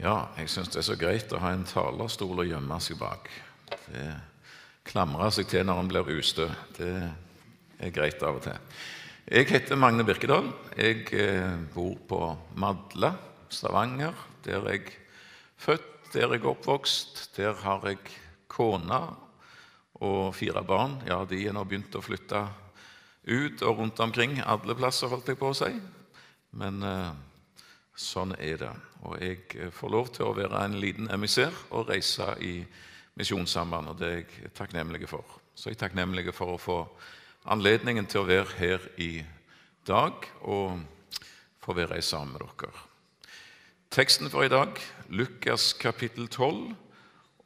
Ja, jeg syns det er så greit å ha en talerstol å gjemme seg bak. Det klamrer seg til når en blir ustø. Det er greit av og til. Jeg heter Magne Birkedal. Jeg eh, bor på Madla, Stavanger. Der er jeg født, der er jeg oppvokst. Der har jeg kone og fire barn. Ja, de er nå begynt å flytte ut og rundt omkring alle plasser, holdt jeg på å si. Men eh, sånn er det. Og jeg eh, får lov til å være en liten emissær og reise i Misjonssambandet. Det er jeg takknemlig for. Så jeg er takknemlig for å få anledningen til å være her i dag og få være sammen med dere. Teksten for i dag, Lukas kapittel 12,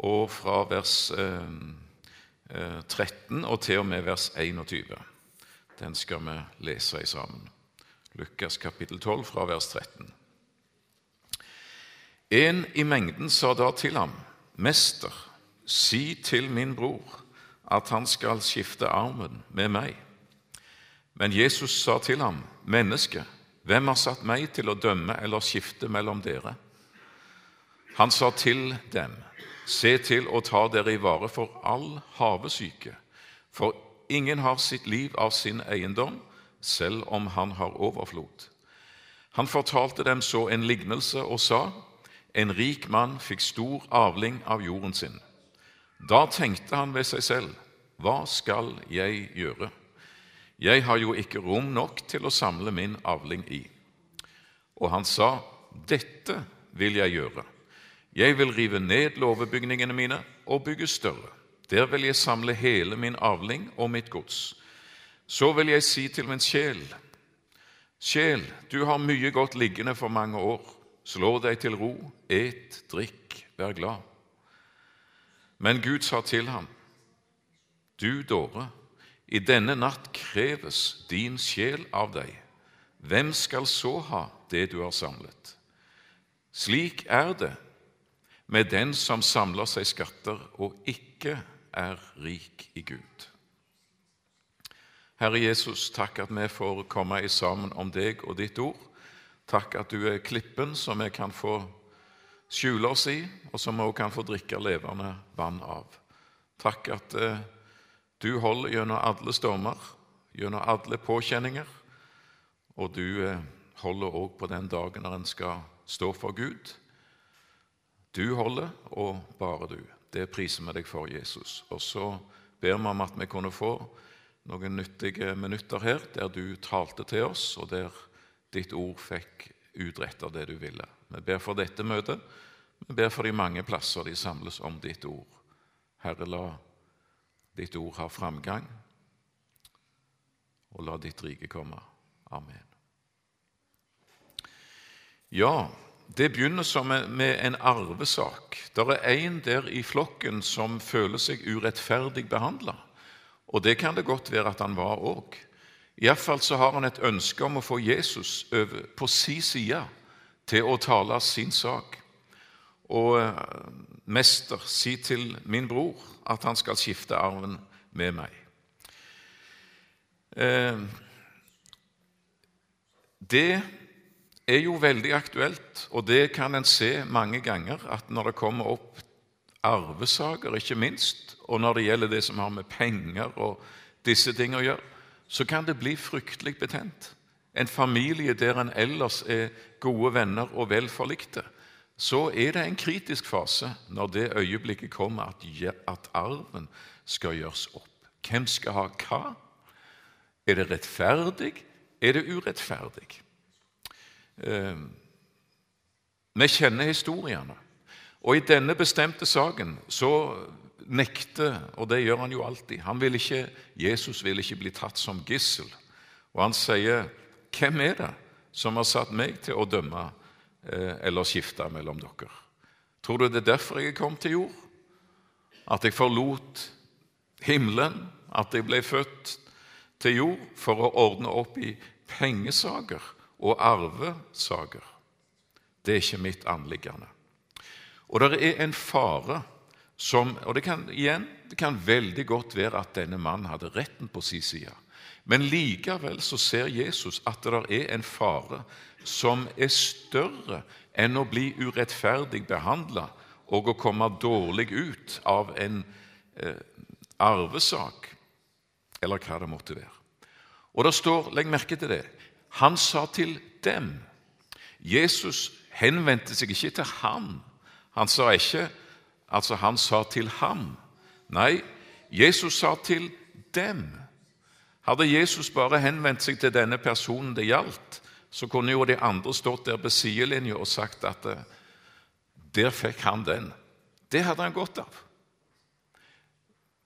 og fra vers eh, 13 og til og med vers 21. Den skal vi lese i sammen. Lukas kapittel 12 fra vers 13. En i mengden sa da til ham, Mester, si til min bror at han skal skifte armen med meg. Men Jesus sa til ham, Menneske, hvem har satt meg til å dømme eller skifte mellom dere? Han sa til dem, Se til å ta dere i vare for all havesyke, for ingen har sitt liv av sin eiendom, selv om han har overflod. Han fortalte dem så en lignelse og sa:" En rik mann fikk stor avling av jorden sin. Da tenkte han ved seg selv, hva skal jeg gjøre? Jeg har jo ikke rom nok til å samle min avling i. Og han sa, dette vil jeg gjøre. Jeg vil rive ned låvebygningene mine og bygge større. Der vil jeg samle hele min avling og mitt gods. Så vil jeg si til min sjel, sjel, du har mye godt liggende for mange år. Slå deg til ro, et, drikk, vær glad. Men Gud sa til ham, Du dåre, i denne natt kreves din sjel av deg. Hvem skal så ha det du har samlet? Slik er det med den som samler seg skatter og ikke er rik i Gud. Herre Jesus, takk at vi får komme sammen om deg og ditt ord. Takk at du er klippen som vi kan få skjule oss i, og som vi også kan få drikke levende vann av. Takk at eh, du holder gjennom alle stormer, gjennom alle påkjenninger, og du eh, holder òg på den dagen når en skal stå for Gud. Du holder, og bare du. Det priser vi deg for, Jesus. Og så ber vi om at vi kunne få noen nyttige minutter her der du talte til oss, og der ditt ord fikk utrettet det du ville. Vi ber for dette møtet. Vi ber for de mange plasser de samles om ditt ord. Herre, la ditt ord ha framgang, og la ditt rike komme. Amen. Ja, det begynner som med en arvesak. Det er en der i flokken som føler seg urettferdig behandla. Og det kan det godt være at han var òg. Iallfall så har han et ønske om å få Jesus over på si side til å tale sin sak. Og eh, mester, si til min bror at han skal skifte arven med meg. Eh, det er jo veldig aktuelt, og det kan en se mange ganger, at når det kommer opp arvesaker, ikke minst, og når det gjelder det som har med penger og disse ting å gjøre, så kan det bli fryktelig betent. En familie der en ellers er gode venner og vel forlikte, så er det en kritisk fase når det øyeblikket kommer at, at arven skal gjøres opp. Hvem skal ha hva? Er det rettferdig? Er det urettferdig? Eh, vi kjenner historiene. Og i denne bestemte saken så nekter, og det gjør han jo alltid han vil ikke, Jesus vil ikke bli tatt som gissel. Og han sier, 'Hvem er det som har satt meg til å dømme eh, eller skifte mellom dere?' Tror du det er derfor jeg kom til jord? At jeg forlot himmelen? At jeg ble født til jord for å ordne opp i pengesaker og arvesaker? Det er ikke mitt anliggende. Og det er en fare som Og det kan, igjen, det kan veldig godt være at denne mannen hadde retten på sin side. Men likevel så ser Jesus at det er en fare som er større enn å bli urettferdig behandla og å komme dårlig ut av en eh, arvesak, eller hva det måtte være. Og det står, Legg merke til det. Han sa til dem. Jesus henvendte seg ikke til han. Han sa ikke Altså, han sa til ham. Nei, Jesus sa til dem. Hadde Jesus bare henvendt seg til denne personen det gjaldt, så kunne jo de andre stått der på sidelinja og sagt at eh, der fikk han den. Det hadde han godt av.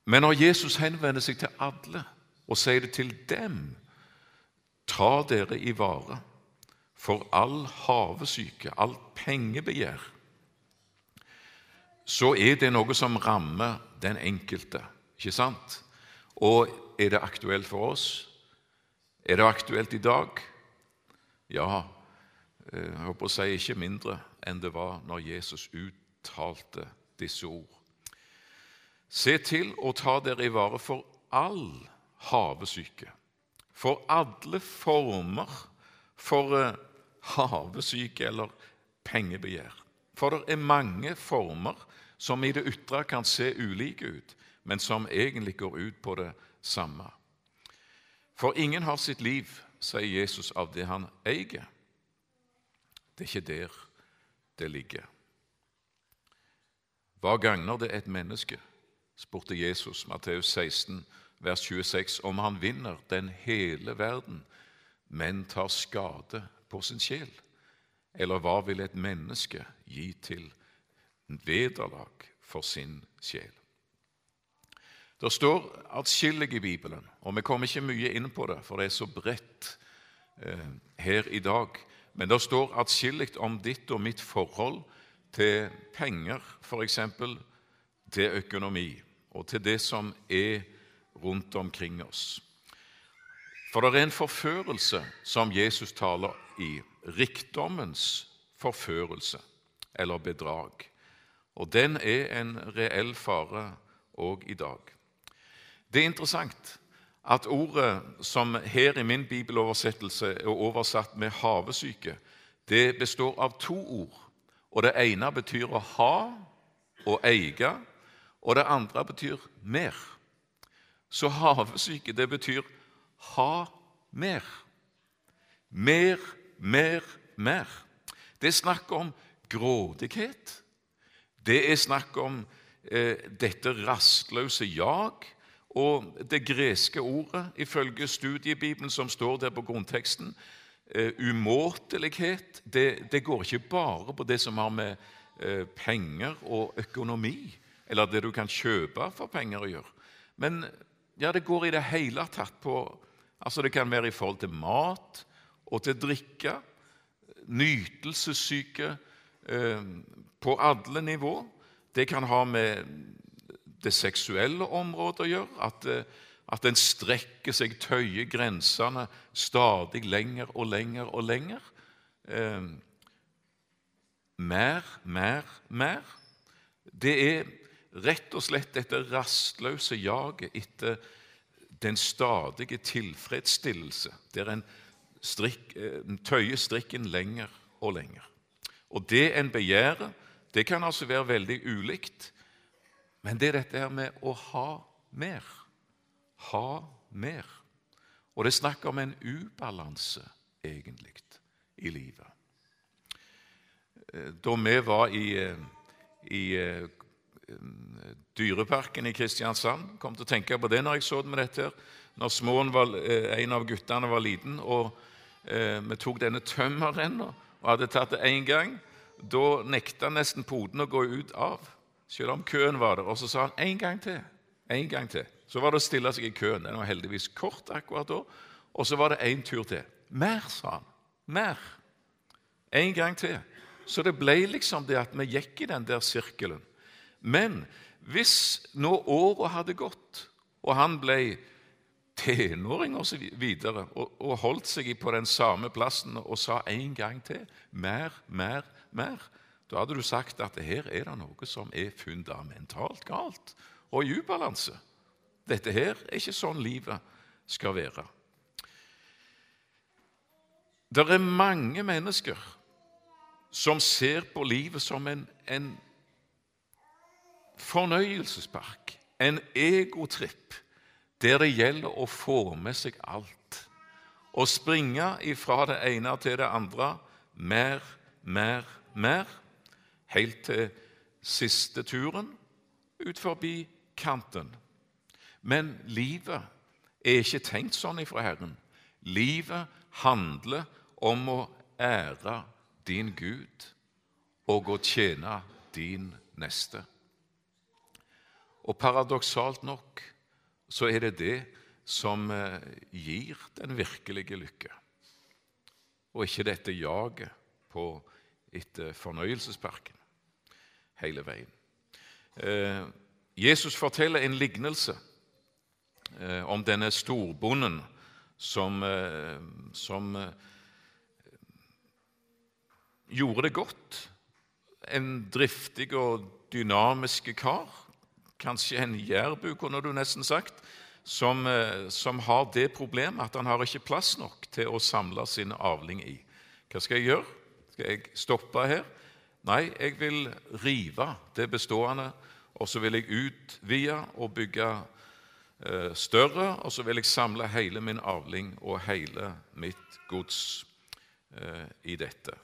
Men når Jesus henvender seg til alle og sier det til dem Ta dere i vare for all havesyke, alt pengebegjær, så er det noe som rammer den enkelte. Ikke sant? Og er det aktuelt for oss? Er det aktuelt i dag? Ja, eh, jeg håper å si ikke mindre enn det var når Jesus uttalte disse ord. Se til å ta dere i vare for all havesyke, for alle former for eh, havesyke eller pengebegjær. For det er mange former som i det ytre kan se ulike ut, men som egentlig går ut på det samme. For ingen har sitt liv sier Jesus, av det han eier. Det er ikke der det ligger. Hva gagner det et menneske, spurte Jesus, Matteus 16, vers 26, om han vinner den hele verden, men tar skade på sin sjel? Eller hva vil et menneske gi til vederlag for sin sjel? Det står atskillig i Bibelen, og vi kommer ikke mye inn på det, for det er så bredt eh, her i dag. Men det står atskillig om ditt og mitt forhold til penger, f.eks. til økonomi, og til det som er rundt omkring oss. For det er en forførelse som Jesus taler i. Rikdommens forførelse, eller bedrag. Og den er en reell fare òg i dag. Det er interessant at ordet som her i min bibeloversettelse er oversatt med 'havesyke', det består av to ord. Og Det ene betyr å ha og eie, og det andre betyr mer. Så havesyke, det betyr ha mer. Mer, mer, mer. Det er snakk om grådighet. Det er snakk om eh, dette rastløse jag og det greske ordet, ifølge studiebibelen som står der på grunnteksten, eh, umåtelighet, det, det, går ikke bare på det som har med eh, penger og økonomi, eller det du kan kjøpe for penger å gjøre. Men ja, det går i det hele tatt på altså Det kan være i forhold til mat og til drikke, nytelsessyke på alle nivå. Det kan ha med det seksuelle området å gjøre. At, eh, at en strekker seg, tøyer grensene stadig lenger og lenger og lenger. Eh, mer, mer, mer. Det er rett og slett dette rastløse jaget etter den stadige tilfredsstillelse, der en, strikk, eh, tøyer strikken lenger og lenger. Og det en begjærer, det kan altså være veldig ulikt. Men det er dette her med å ha mer. Ha mer. Og det er snakk om en ubalanse, egentlig, i livet. Eh, da vi var i, eh, i eh, Dyreparken i Kristiansand Kom til å tenke på det når jeg så det med dette. her. Når Småen var, en av guttene var liten, og vi tok denne tømmerrenna og hadde tatt det én gang, da nekta nesten poden å gå ut av selv om køen var der. Og så sa han en gang til. En gang til. Så var det å stille seg i køen. Den var heldigvis kort akkurat da. Og så var det én tur til. Mer, sa han. Mer. En gang til. Så det ble liksom det at vi gikk i den der sirkelen. Men hvis nå året hadde gått, og han ble tenåring og så videre, og, og holdt seg på den samme plassen og sa en gang til mer, mer, mer, da hadde du sagt at her er det noe som er fundamentalt galt og i ubalanse. Dette her er ikke sånn livet skal være. Det er mange mennesker som ser på livet som en, en fornøyelsespark, en egotripp, der det gjelder å få med seg alt. Å springe ifra det ene til det andre, mer, mer, mer, helt til siste turen ut forbi kanten. Men livet er ikke tenkt sånn ifra Herren. Livet handler om å ære din Gud og å tjene din neste. Og paradoksalt nok så er det det som eh, gir den virkelige lykke, og ikke dette jaget på etter fornøyelsesparken hele veien. Eh, Jesus forteller en lignelse eh, om denne storbonden som, som gjorde det godt. En driftig og dynamisk kar kanskje en jærbu, kunne du nesten sagt, som, eh, som, har det problemet at han har ikke plass nok til å samle sin avling i. Hva skal jeg gjøre? Skal jeg stoppe her? Nei, jeg vil rive det bestående, og så vil jeg utvide og bygge eh, større, og så vil jeg samle hele min avling og hele mitt gods eh, i dette.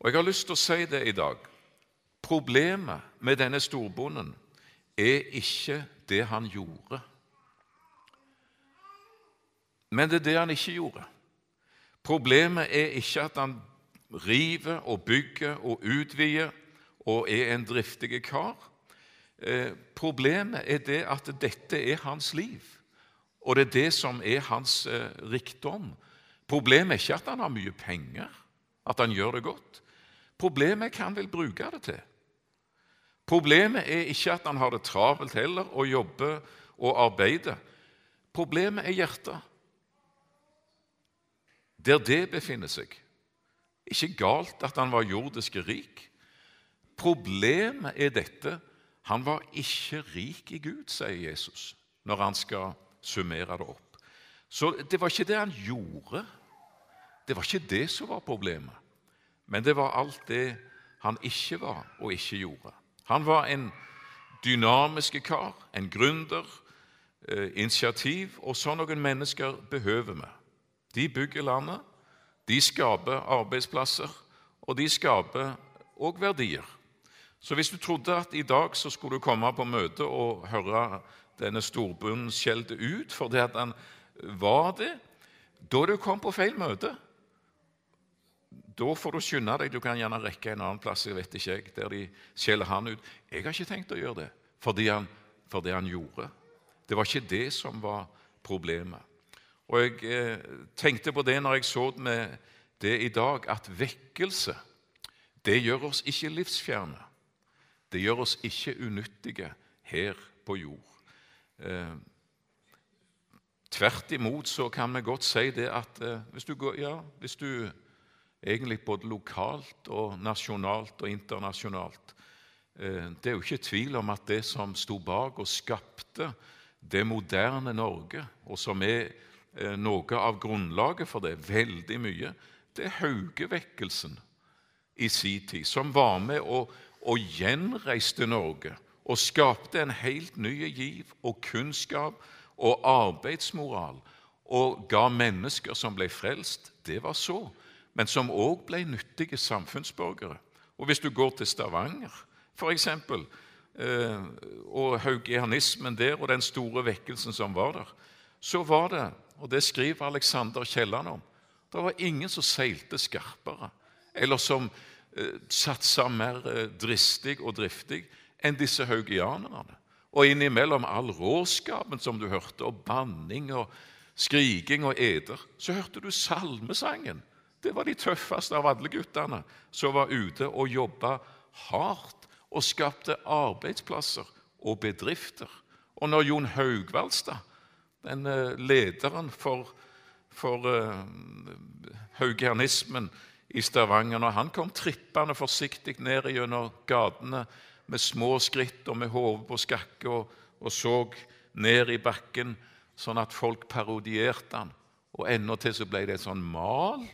Og Jeg har lyst til å si det i dag. Problemet med denne storbonden er ikke det han gjorde. Men det er det han ikke gjorde. Problemet er ikke at han river og bygger og utvider og er en driftig kar. Eh, problemet er det at dette er hans liv, og det er det som er hans eh, rikdom. Problemet er ikke at han har mye penger, at han gjør det godt. Problemet er hva han vil bruke det til. Problemet er ikke at han har det travelt heller og jobber og arbeider. Problemet er hjertet. Der det befinner seg. Ikke galt at han var jordisk rik. Problemet er dette han var ikke rik i Gud, sier Jesus når han skal summere det opp. Så det var ikke det han gjorde. Det var ikke det som var problemet. Men det var alt det han ikke var og ikke gjorde. Han var en dynamisk kar, en gründer, eh, initiativ, og sånn noen mennesker behøver vi. De bygger landet, de skaper arbeidsplasser, og de skaper òg verdier. Så hvis du trodde at i dag så skulle du komme på møte og høre denne storbunden skjelte ut fordi at han var det, da du kommet på feil møte. Da får du skynde deg. Du kan gjerne rekke en annen plass jeg vet ikke jeg, der de skjeller han ut. Jeg har ikke tenkt å gjøre det for det han gjorde. Det var ikke det som var problemet. Og Jeg eh, tenkte på det når jeg så med det i dag, at vekkelse det gjør oss ikke livsfjerne. Det gjør oss ikke unyttige her på jord. Eh, tvert imot så kan vi godt si det at eh, hvis, du går, ja, hvis du egentlig både lokalt og nasjonalt og internasjonalt. Eh, det er jo ikke tvil om at det som sto bak og skapte det moderne Norge, og som er eh, noe av grunnlaget for det, veldig mye, det er Haugevekkelsen i sin tid, som var med og, og gjenreiste Norge og skapte en helt ny giv og kunnskap og arbeidsmoral og ga mennesker som ble frelst. Det var så men som òg ble nyttige samfunnsborgere. Og Hvis du går til Stavanger, f.eks., eh, og haugianismen der og den store vekkelsen som var der, så var det, og det skriver Alexander Kielland om, det var ingen som seilte skarpere, eller som eh, satsa mer eh, dristig og driftig enn disse haugianerne. Og innimellom all råskapen som du hørte, og banning og skriking og eder, så hørte du salmesangen det var de tøffeste av alle guttene som var ute og jobba hardt og skapte arbeidsplasser og bedrifter. Og når Jon Haugvaldstad, den eh, lederen for, for uh, haugianismen i Stavanger, når han kom trippende forsiktig ned gjennom gatene med små skritt og med hodet på skakke og, og så ned i bakken sånn at folk parodierte han. Og til så ble det et sånn mal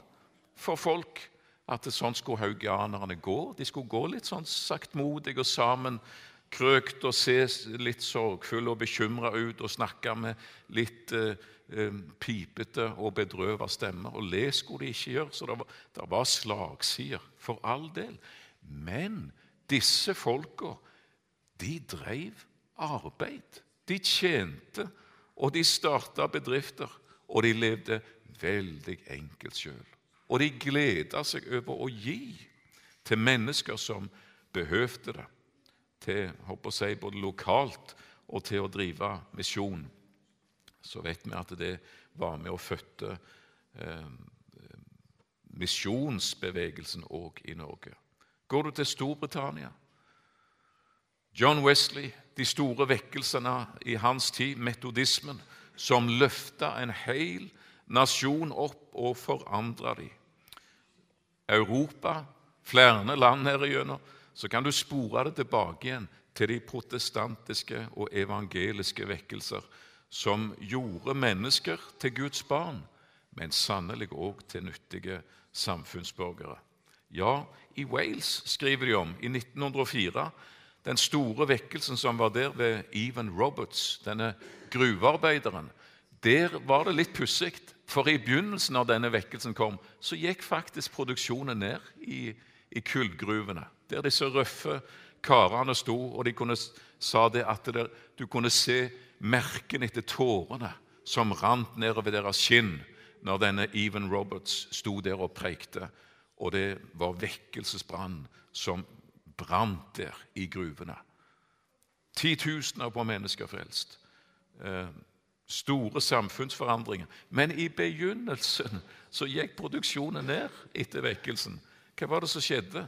for folk at sånn skulle haugianerne gå. De skulle gå litt sånn saktmodig og sammen krøkt og se litt sorgfulle og bekymra ut og snakke med litt eh, eh, pipete og bedrøva stemmer. Og le skulle de ikke gjøre, så det var, det var slagsider, for all del. Men disse folka, de drev arbeid. De tjente, og de starta bedrifter, og de levde veldig enkelt sjøl. Og de gleda seg over å gi til mennesker som behøvde det, til håper jeg, både lokalt og til å drive misjon. Så vet vi at det var med og fødte eh, misjonsbevegelsen òg i Norge. Går du til Storbritannia John Wesley, de store vekkelsene i hans tid, metodismen, som løfta en hel nasjon opp og forandra dem. Europa, flere land her igjennom, så kan du spore det tilbake igjen til de protestantiske og evangeliske vekkelser som gjorde mennesker til Guds barn, men sannelig òg til nyttige samfunnsborgere. Ja, i Wales skriver de om i 1904 den store vekkelsen som var der ved Even Roberts, denne gruvearbeideren, der var det litt pussig. For i begynnelsen av denne vekkelsen kom, så gikk faktisk produksjonen ned i, i kullgruvene. Der disse røffe karene sto, og de kunne, sa det at det, du kunne se merkene etter tårene som rant nedover deres kinn når denne Even Roberts sto der og preikte. Og det var vekkelsesbrann som brant der i gruvene. Titusener på mennesker frelst. Store samfunnsforandringer. Men i begynnelsen så gikk produksjonen ned etter vekkelsen. Hva var det som skjedde?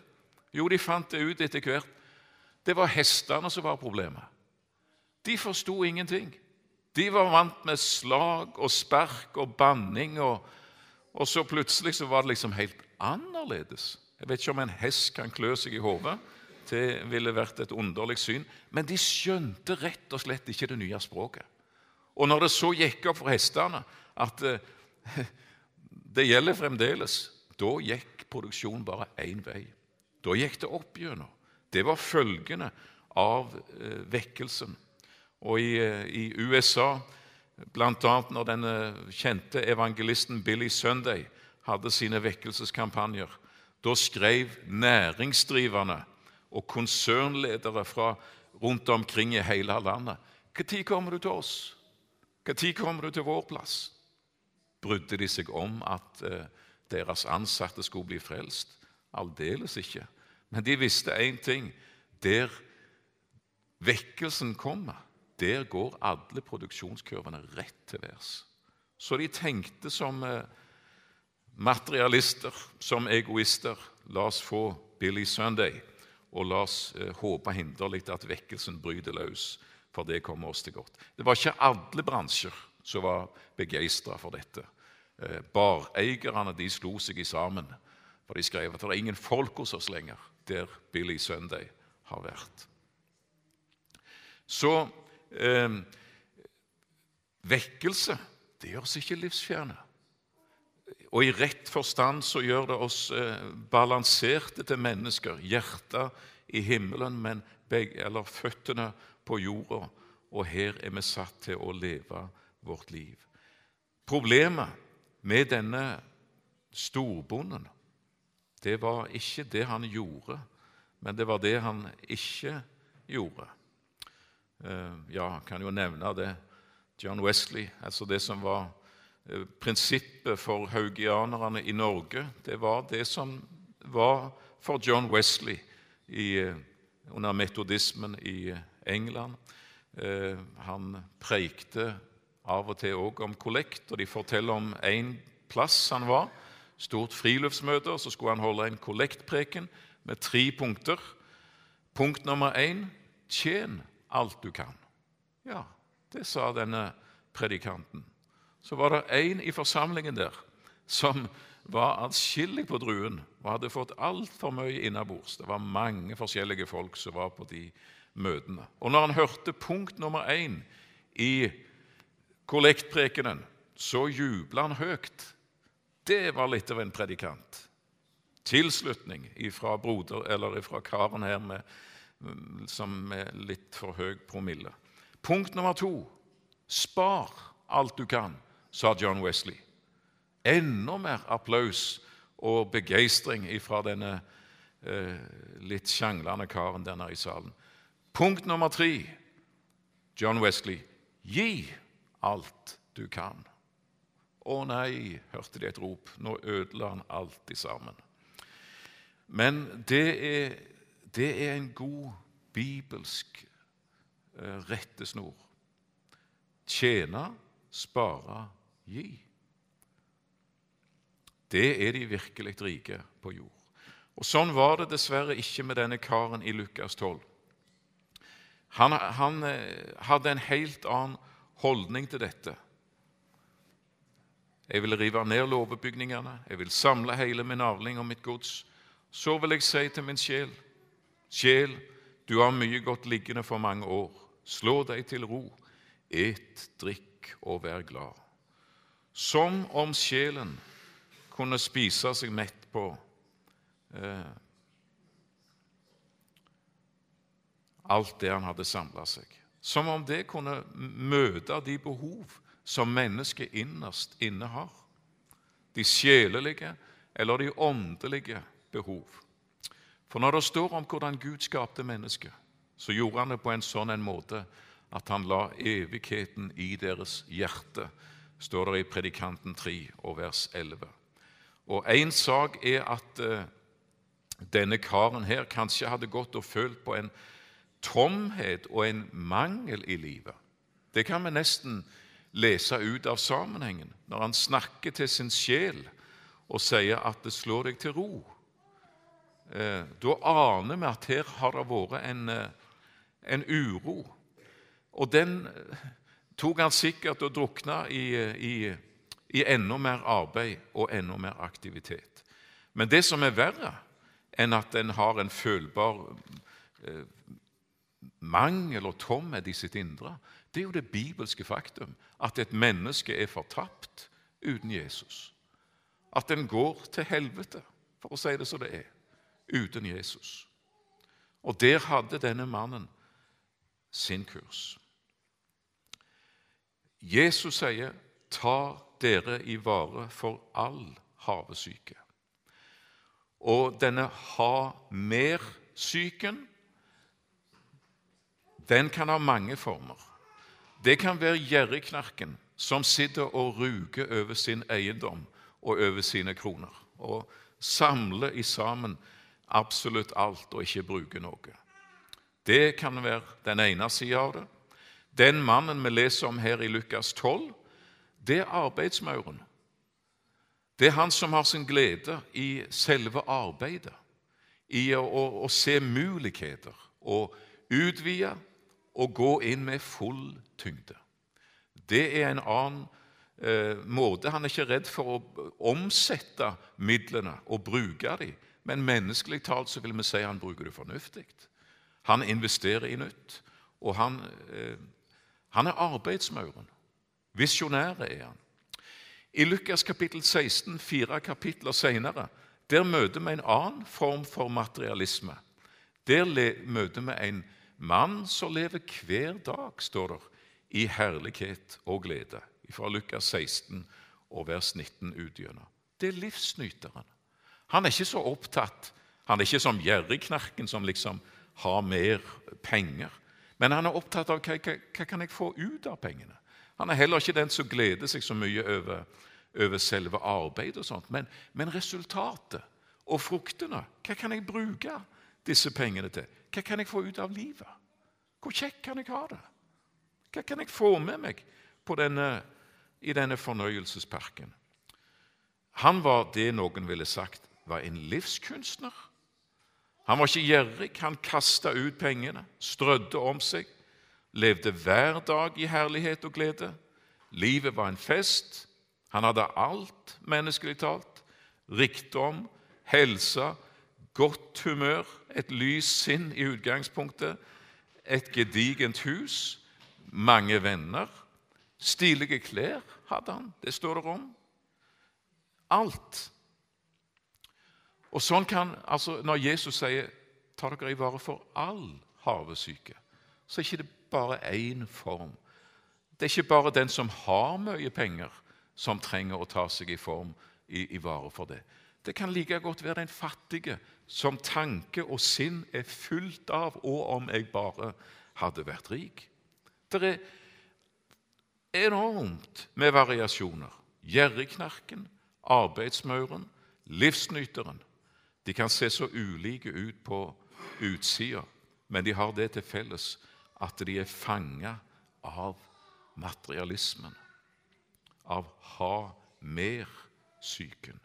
Jo, de fant det ut etter hvert. Det var hestene som var problemet. De forsto ingenting. De var vant med slag og spark og banning, og, og så plutselig så var det liksom helt annerledes. Jeg vet ikke om en hest kan klø seg i hodet, det ville vært et underlig syn. Men de skjønte rett og slett ikke det nye språket. Og når det så gikk opp for hestene at eh, det gjelder fremdeles, da gikk produksjonen bare én vei. Da gikk det opp gjennom. Det var følgene av eh, vekkelsen. Og i, eh, i USA, bl.a. når den kjente evangelisten Billy Sunday hadde sine vekkelseskampanjer, da skrev næringsdrivende og konsernledere fra rundt omkring i hele landet. Når kommer du til oss? Når kommer du til vår plass? Brydde de seg om at eh, deres ansatte skulle bli frelst? Aldeles ikke. Men de visste én ting. Der vekkelsen kommer, der går alle produksjonskurvene rett til værs. Så de tenkte som eh, materialister, som egoister. La oss få Billy Sunday og la oss eh, håpe hinderlig at vekkelsen bryter løs, for det kommer oss til godt. Det var ikke alle bransjer som var begeistra for dette. Eh, bareierne de slo seg i sammen, for de skrev at det er ingen folk hos oss lenger der Billy Sunday har vært. Så eh, vekkelse det gjør oss ikke livsfjerne. Og i rett forstand så gjør det oss eh, balanserte til mennesker. Hjertet i himmelen, men begge, eller føttene på jorda. Og her er vi satt til å leve vårt liv. Problemet med denne storbonden, det var ikke det han gjorde, men det var det han ikke gjorde. Eh, ja, kan jo nevne det. John Wesley, altså det som var Eh, prinsippet for haugianerne i Norge, det var det som var for John Wesley i, eh, under metodismen i England. Eh, han preikte av og til òg om kollekt, og de forteller om én plass han var. Stort friluftsmøte, og så skulle han holde en kollektpreken med tre punkter. Punkt nummer én tjen alt du kan. Ja, det sa denne predikanten så var det en i forsamlingen der som var atskillig på druen og hadde fått altfor mye innabords. Det var mange forskjellige folk som var på de møtene. Og når han hørte punkt nummer én i kollektprekenen, så jubla han høyt. Det var litt av en predikant. Tilslutning fra broder, eller fra karen her med, som med litt for høy promille. Punkt nummer to spar alt du kan, sa John Wesley. Enda mer applaus og begeistring fra denne eh, litt sjanglende karen der nede i salen. Punkt nummer tre, John Wesley, gi alt du kan. Å nei, hørte de et rop. Nå ødela han alt sammen. Men det er, det er en god bibelsk eh, rettesnor. Tjene, spare, gi. Det er de virkelig rike på jord. Og Sånn var det dessverre ikke med denne karen i Lukas 12. Han, han eh, hadde en helt annen holdning til dette. Jeg vil rive ned låvebygningene, jeg vil samle hele min avling og mitt gods. Så vil jeg si til min sjel, sjel, du har mye godt liggende for mange år. Slå deg til ro, et, drikk og vær glad. Som om sjelen kunne spise seg mett på eh, alt det han hadde samla seg. Som om det kunne møte de behov som mennesket innerst inne har. De sjelelige eller de åndelige behov. For når det står om hvordan Gud skapte mennesket, så gjorde han det på en sånn en måte at han la evigheten i deres hjerte, står det i Predikanten 3 og vers 11. Og Én sak er at uh, denne karen her kanskje hadde gått og følt på en tomhet og en mangel i livet. Det kan vi nesten lese ut av sammenhengen når han snakker til sin sjel og sier at det slår deg til ro. Eh, da aner vi at her har det vært en, eh, en uro. Og den eh, tok han sikkert og drukna i, i, i enda mer arbeid og enda mer aktivitet. Men det som er verre enn at en har en følbar eh, mangel og tomhet i sitt indre, det er jo det bibelske faktum at et menneske er fortapt uten Jesus. At en går til helvete, for å si det som det er, uten Jesus. Og der hadde denne mannen sin kurs. Jesus sier, 'Ta dere i vare for all havesyke'. Og denne ha-mer-syken den kan ha mange former. Det kan være gjerrigknarken som sitter og ruger over sin eiendom og over sine kroner. Og samler i sammen absolutt alt og ikke bruker noe. Det kan være den ene sida av det. Den mannen vi leser om her i Lukas 12, det er arbeidsmauren. Det er han som har sin glede i selve arbeidet, i å, å, å se muligheter og utvide og gå inn med full tyngde. Det er en annen eh, måte. Han er ikke redd for å omsette midlene og bruke dem. Men menneskelig talt så vil vi si han bruker det fornuftig. Han investerer i nytt. Og han, eh, han er arbeidsmauren. Visjonær er han. I Lukas kapittel 16, fire kapitler senere, der møter vi en annen form for materialisme. Der møter vi en mann som lever hver dag, står det, i herlighet og glede. Fra Lukas 16 og vers 19 utgjennom. Det er livsnyteren. Han er ikke så opptatt Han er ikke som gjerrigknarken som liksom har mer penger. Men han er opptatt av hva, hva, hva kan jeg få ut av pengene. Han er heller ikke den som gleder seg så mye over, over selve arbeidet, og sånt, men, men resultatet og fruktene. Hva kan jeg bruke disse pengene til? Hva kan jeg få ut av livet? Hvor kjekk kan jeg ha det? Hva kan jeg få med meg denne, i denne fornøyelsesparken? Han var det noen ville sagt var en livskunstner. Han var ikke gjerrig, han kasta ut pengene, strødde om seg, levde hver dag i herlighet og glede. Livet var en fest. Han hadde alt, menneskelig talt. Rikdom, helse, godt humør, et lys sinn i utgangspunktet, et gedigent hus, mange venner, Stilige klær hadde han, det står det om. Alt. Og sånn kan, altså Når Jesus sier 'ta dere i vare for all havesyke', så er det ikke bare én form. Det er ikke bare den som har mye penger, som trenger å ta seg i form i, i vare for det. Det kan like godt være den fattige som tanke og sinn er fullt av, og om jeg bare hadde vært rik. Det er enormt med variasjoner. Gjerrigknarken, arbeidsmauren, livsnyteren. De kan se så ulike ut på utsida, men de har det til felles at de er fanga av materialismen, av ha mer-syken.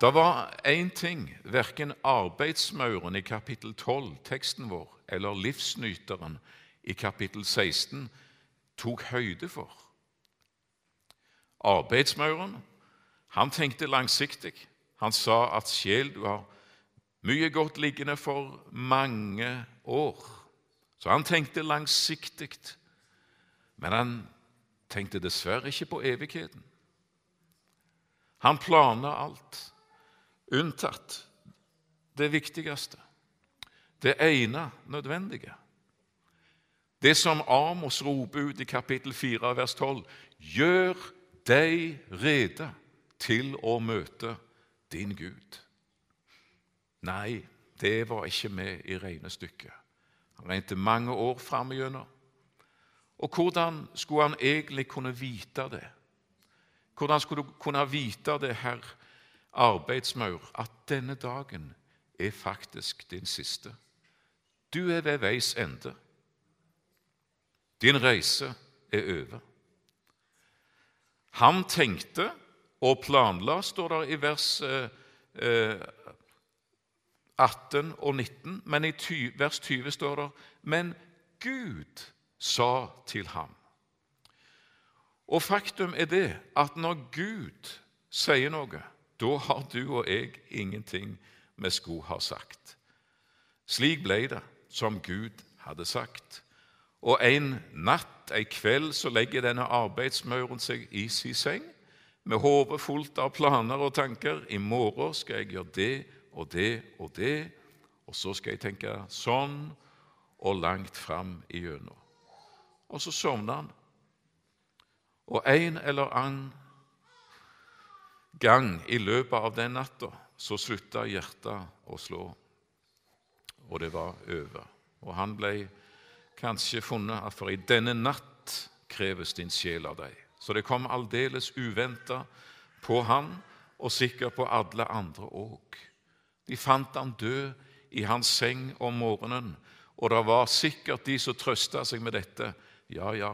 Det var én ting verken arbeidsmauren i kapittel 12, teksten vår, eller livsnyteren i kapittel 16 tok høyde for. Arbeidsmauren han tenkte langsiktig. Han sa at sjel, du har mye godt liggende for mange år. Så han tenkte langsiktig. Men han tenkte dessverre ikke på evigheten. Han planla alt, unntatt det viktigste, det ene nødvendige. Det som Amos roper ut i kapittel 4, vers 12.: Gjør deg rede til å møte din Gud. Nei, det var ikke med i regnestykket. Han regnet mange år fram igjennom. Og hvordan skulle han egentlig kunne vite det? Hvordan skulle du kunne vite det, herr arbeidsmaur, at denne dagen er faktisk din siste? Du er ved veis ende. Din reise er over. Han tenkte og planla, står det i vers 18 og 19, men i vers 20 står det Men Gud sa til ham. Og faktum er det at når Gud sier noe, da har du og jeg ingenting vi skulle ha sagt. Slik ble det som Gud hadde sagt. Og en natt, ei kveld, så legger denne arbeidsmauren seg i sin seng med hodet fullt av planer og tanker. I morgen skal jeg gjøre det og det og det, og så skal jeg tenke sånn og langt fram igjennom og så sovner han. Og en eller annen gang i løpet av den natta så slutta hjertet å slå, og det var over. Og han ble kanskje funnet at for i denne natt kreves din sjel av deg. Så det kom aldeles uventa på han, og sikkert på alle andre òg. De fant han død i hans seng om morgenen, og det var sikkert de som trøsta seg med dette. Ja, ja,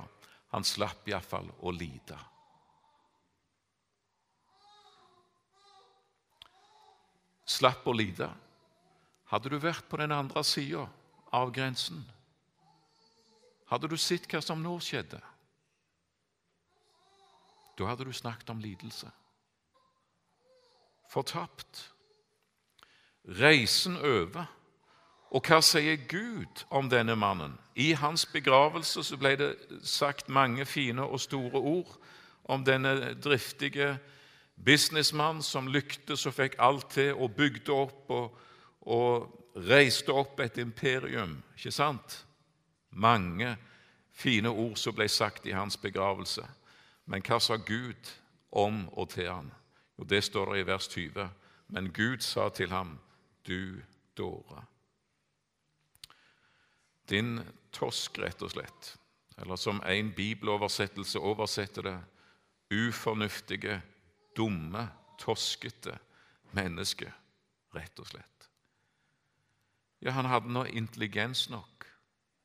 han slapp iallfall å lide. Slapp å lide. Hadde du vært på den andre sida av grensen, hadde du sett hva som nå skjedde, da hadde du snakket om lidelse. Fortapt. Reisen over og hva sier Gud om denne mannen? I hans begravelse så ble det sagt mange fine og store ord om denne driftige businessmann som lyktes og fikk alt til og bygde opp og, og reiste opp et imperium. Ikke sant? Mange fine ord som ble sagt i hans begravelse. Men hva sa Gud om og til ham? Jo, Det står det i vers 20. Men Gud sa til ham, du dåre din tosk, rett og slett. Eller som en bibeloversettelse oversetter det ufornuftige, dumme, toskete menneske, rett og slett. Ja, han hadde nå intelligens nok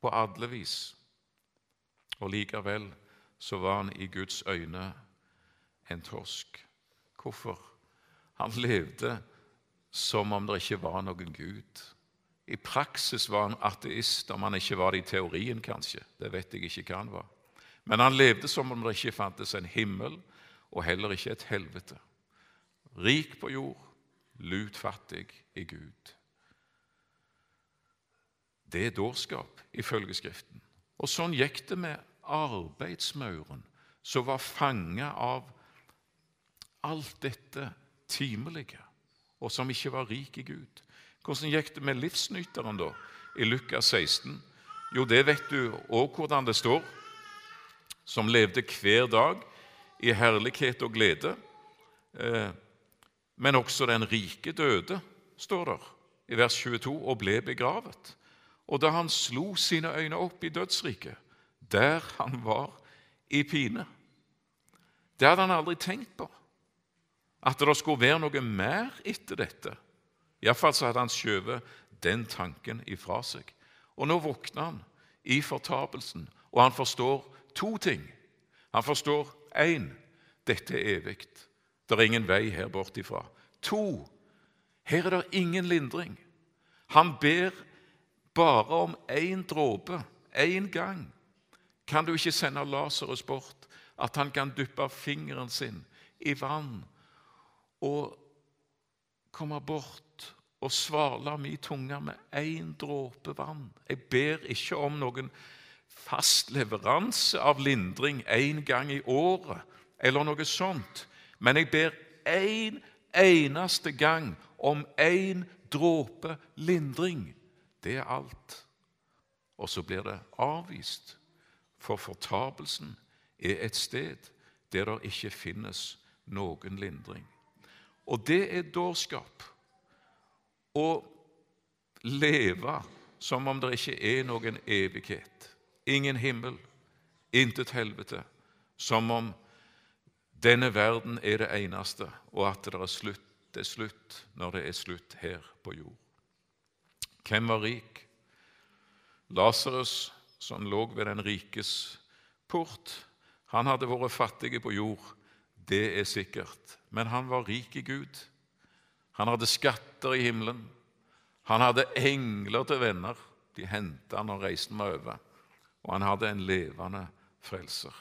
på alle vis, og likevel så var han i Guds øyne en torsk. Hvorfor? Han levde som om det ikke var noen Gud. I praksis var han ateist, om han ikke var det i teorien, kanskje. Det vet jeg ikke hva han var. Men han levde som om det ikke fantes en himmel, og heller ikke et helvete. Rik på jord, lutfattig i Gud. Det er dårskap, ifølge Skriften. Og sånn gikk det med arbeidsmauren som var fanga av alt dette timelige, og som ikke var rik i Gud. Hvordan gikk det med livsnyteren da, i Lukas 16? Jo, det vet du òg hvordan det står. Som levde hver dag i herlighet og glede. Eh, men også den rike døde, står der i vers 22, og ble begravet. Og da han slo sine øyne opp i dødsriket, der han var i pine Det hadde han aldri tenkt på. At det skulle være noe mer etter dette. Iallfall hadde han skjøvet den tanken ifra seg. Og nå våkner han i fortapelsen, og han forstår to ting. Han forstår én dette er evig. Det er ingen vei her bort ifra. To her er det ingen lindring. Han ber bare om én dråpe, én gang. Kan du ikke sende Lasarus bort, at han kan dyppe fingeren sin i vann og komme bort og svale min tunge med én dråpe vann? Jeg ber ikke om noen fast leveranse av lindring én gang i året eller noe sånt, men jeg ber én eneste gang om én dråpe lindring. Det er alt. Og så blir det avvist, for fortapelsen er et sted der det ikke finnes noen lindring. Og det er dårskap å leve som om det ikke er noen evighet, ingen himmel, intet helvete, som om denne verden er det eneste, og at det er slutt det er slutt når det er slutt her på jord. Hvem var rik? Lasarus, som lå ved den rikes port. Han hadde vært fattig på jord, det er sikkert. Men han var rik i Gud. Han hadde skatter i himmelen. Han hadde engler til venner. De hentet han og reiste han over. Og han hadde en levende frelser.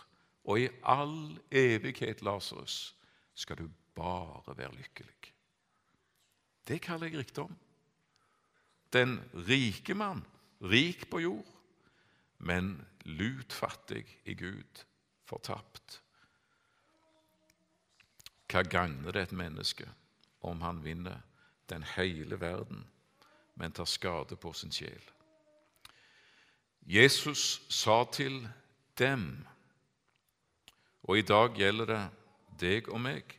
Og i all evighet, Lasarus, skal du bare være lykkelig. Det kaller jeg rikdom. Den rike mann, rik på jord, men lutfattig i Gud, fortapt. Hva gagner det et menneske om han vinner den hele verden, men tar skade på sin sjel? Jesus sa til dem, og i dag gjelder det deg og meg,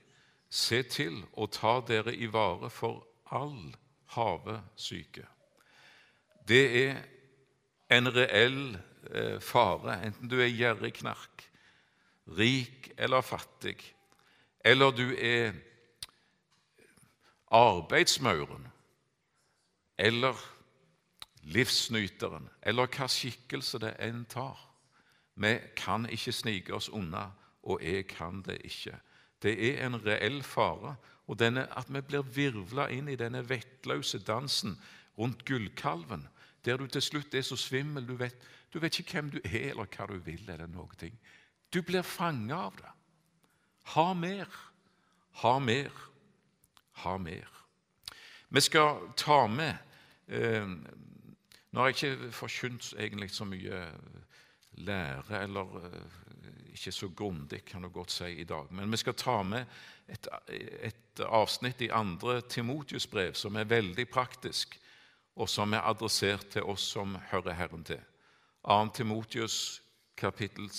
se til å ta dere i vare for all havesyke. Det er en reell eh, fare, enten du er gjerrig knark, rik eller fattig, eller du er arbeidsmauren eller livsnyteren, eller hva skikkelse det enn tar. Vi kan ikke snike oss unna, og jeg kan det ikke. Det er en reell fare, og denne, at vi blir virvla inn i denne vettløse dansen rundt gullkalven, der du til slutt er så svimmel du vet, du vet ikke hvem du er, eller hva du vil. eller noen ting. Du blir fanga av det. Ha mer, ha mer, ha mer. Vi skal ta med eh, Nå har jeg ikke forkynt egentlig så mye lære eller eh, ikke så grundig, kan du godt si, i dag. Men vi skal ta med et, et avsnitt i andre Timotius brev som er veldig praktisk, og som er adressert til oss som hører Herren til. 2. Timotius, kapittel,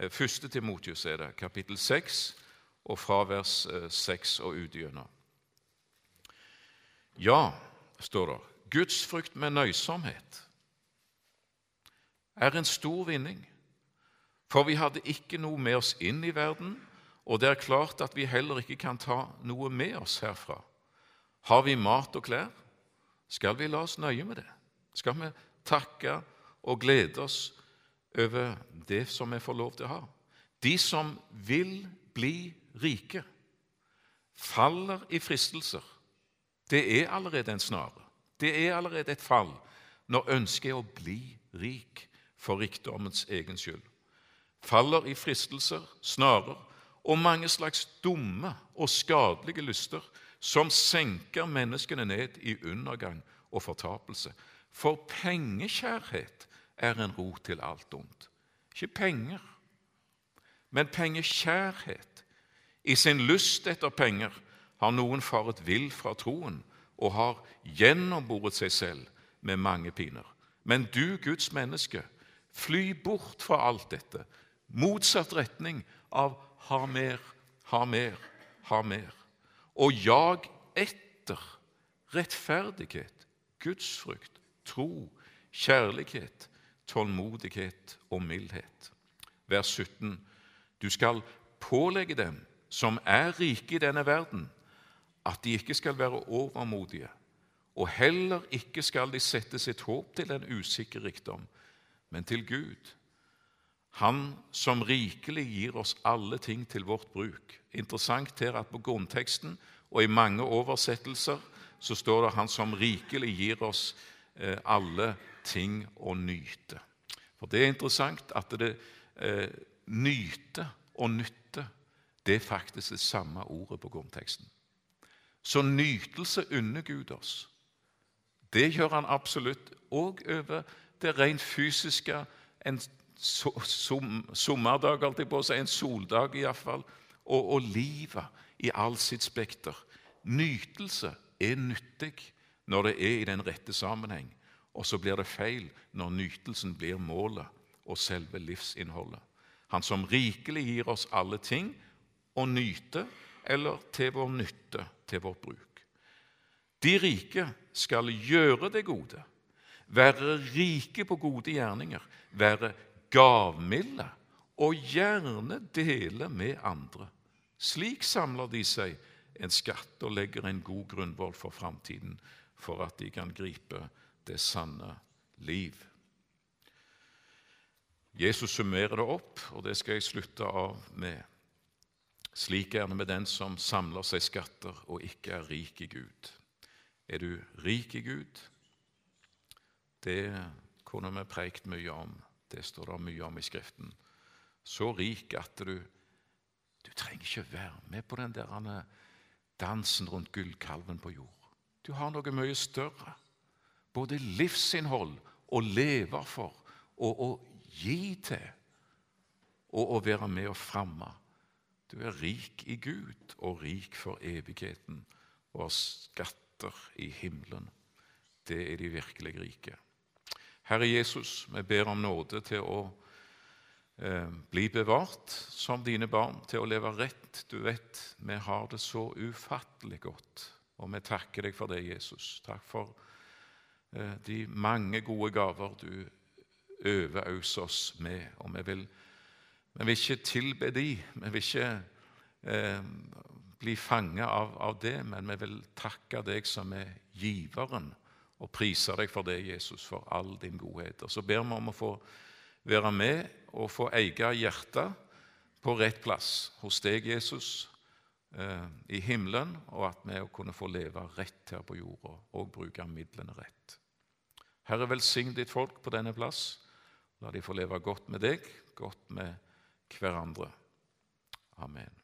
1. Eh, Timotius er det, kapittel 6, og fra vers 6 eh, og utgjennom. Ja, står det, gudsfrykt med nøysomhet er en stor vinning. For vi hadde ikke noe med oss inn i verden, og det er klart at vi heller ikke kan ta noe med oss herfra. Har vi mat og klær, skal vi la oss nøye med det. Skal vi takke og glede oss over det som vi får lov til å ha. De som vil bli rike, faller i fristelser. Det er allerede en snare. Det er allerede et fall når ønsket er å bli rik for rikdommens egen skyld faller i fristelser, snarer og mange slags dumme og skadelige lyster som senker menneskene ned i undergang og fortapelse. For pengekjærhet er en rot til alt ondt. ikke penger, men pengekjærhet. I sin lyst etter penger har noen faret vill fra troen og har gjennomboret seg selv med mange piner. Men du, Guds menneske, fly bort fra alt dette, motsatt retning av ha mer, ha mer, ha mer, og jag etter rettferdighet, gudsfrykt, tro, kjærlighet, tålmodighet og mildhet. Vers 17. Du skal pålegge dem som er rike i denne verden, at de ikke skal være overmodige, og heller ikke skal de sette sitt håp til en usikker rikdom, men til Gud, Han som rikelig gir oss alle ting til vårt bruk. Interessant her at på grunnteksten og i mange oversettelser så står det 'Han som rikelig gir oss eh, alle ting å nyte'. For Det er interessant at det eh, nyte og nytte det er faktisk det samme ordet på grunnteksten. Så nytelse unner Gud oss. Det gjør han absolutt òg over det rent fysiske. En sommerdag, alltid på å si, en soldag iallfall. Og, og livet i all sitt spekter. Nytelse er nyttig når det er i den rette sammenheng. Og så blir det feil når nytelsen blir målet og selve livsinnholdet. Han som rikelig gir oss alle ting å nyte eller til vår nytte, til vårt bruk. De rike skal gjøre det gode, være rike på gode gjerninger, være gavmilde og gjerne dele med andre. Slik samler de seg en skatt og legger en god grunnvoll for framtiden, for at de kan gripe det sanne liv. Jesus summerer det opp, og det skal jeg slutte av med. Slik er det med den som samler seg skatter og ikke er rik i Gud. Er du rik i Gud? Det kunne vi preikt mye om. Det står det mye om i Skriften. Så rik at du, du trenger ikke være med på den der dansen rundt gullkalven på jord. Du har noe mye større. Både livsinnhold å leve for og å gi til og å være med og framme. Du er rik i Gud og rik for evigheten og har skatter i himmelen. Det er de virkelig rike. Herre Jesus, vi ber om nåde til å eh, bli bevart som dine barn, til å leve rett. Du vet, vi har det så ufattelig godt, og vi takker deg for det, Jesus. Takk for eh, de mange gode gaver du overøser oss med. Og vi vil, vi vil ikke tilbe de, vi vil ikke eh, bli fanget av, av, det, men vi vil takke deg som er giveren, og prise deg for det, Jesus, for all din godhet. Og Så ber vi om å få være med og få eie hjertet på rett plass hos deg, Jesus, eh, i himmelen, og at vi kunne få leve rett her på jorda og bruke midlene rett. Herre, velsign ditt folk på denne plass. La de få leve godt med deg, godt med hverandre. Amen.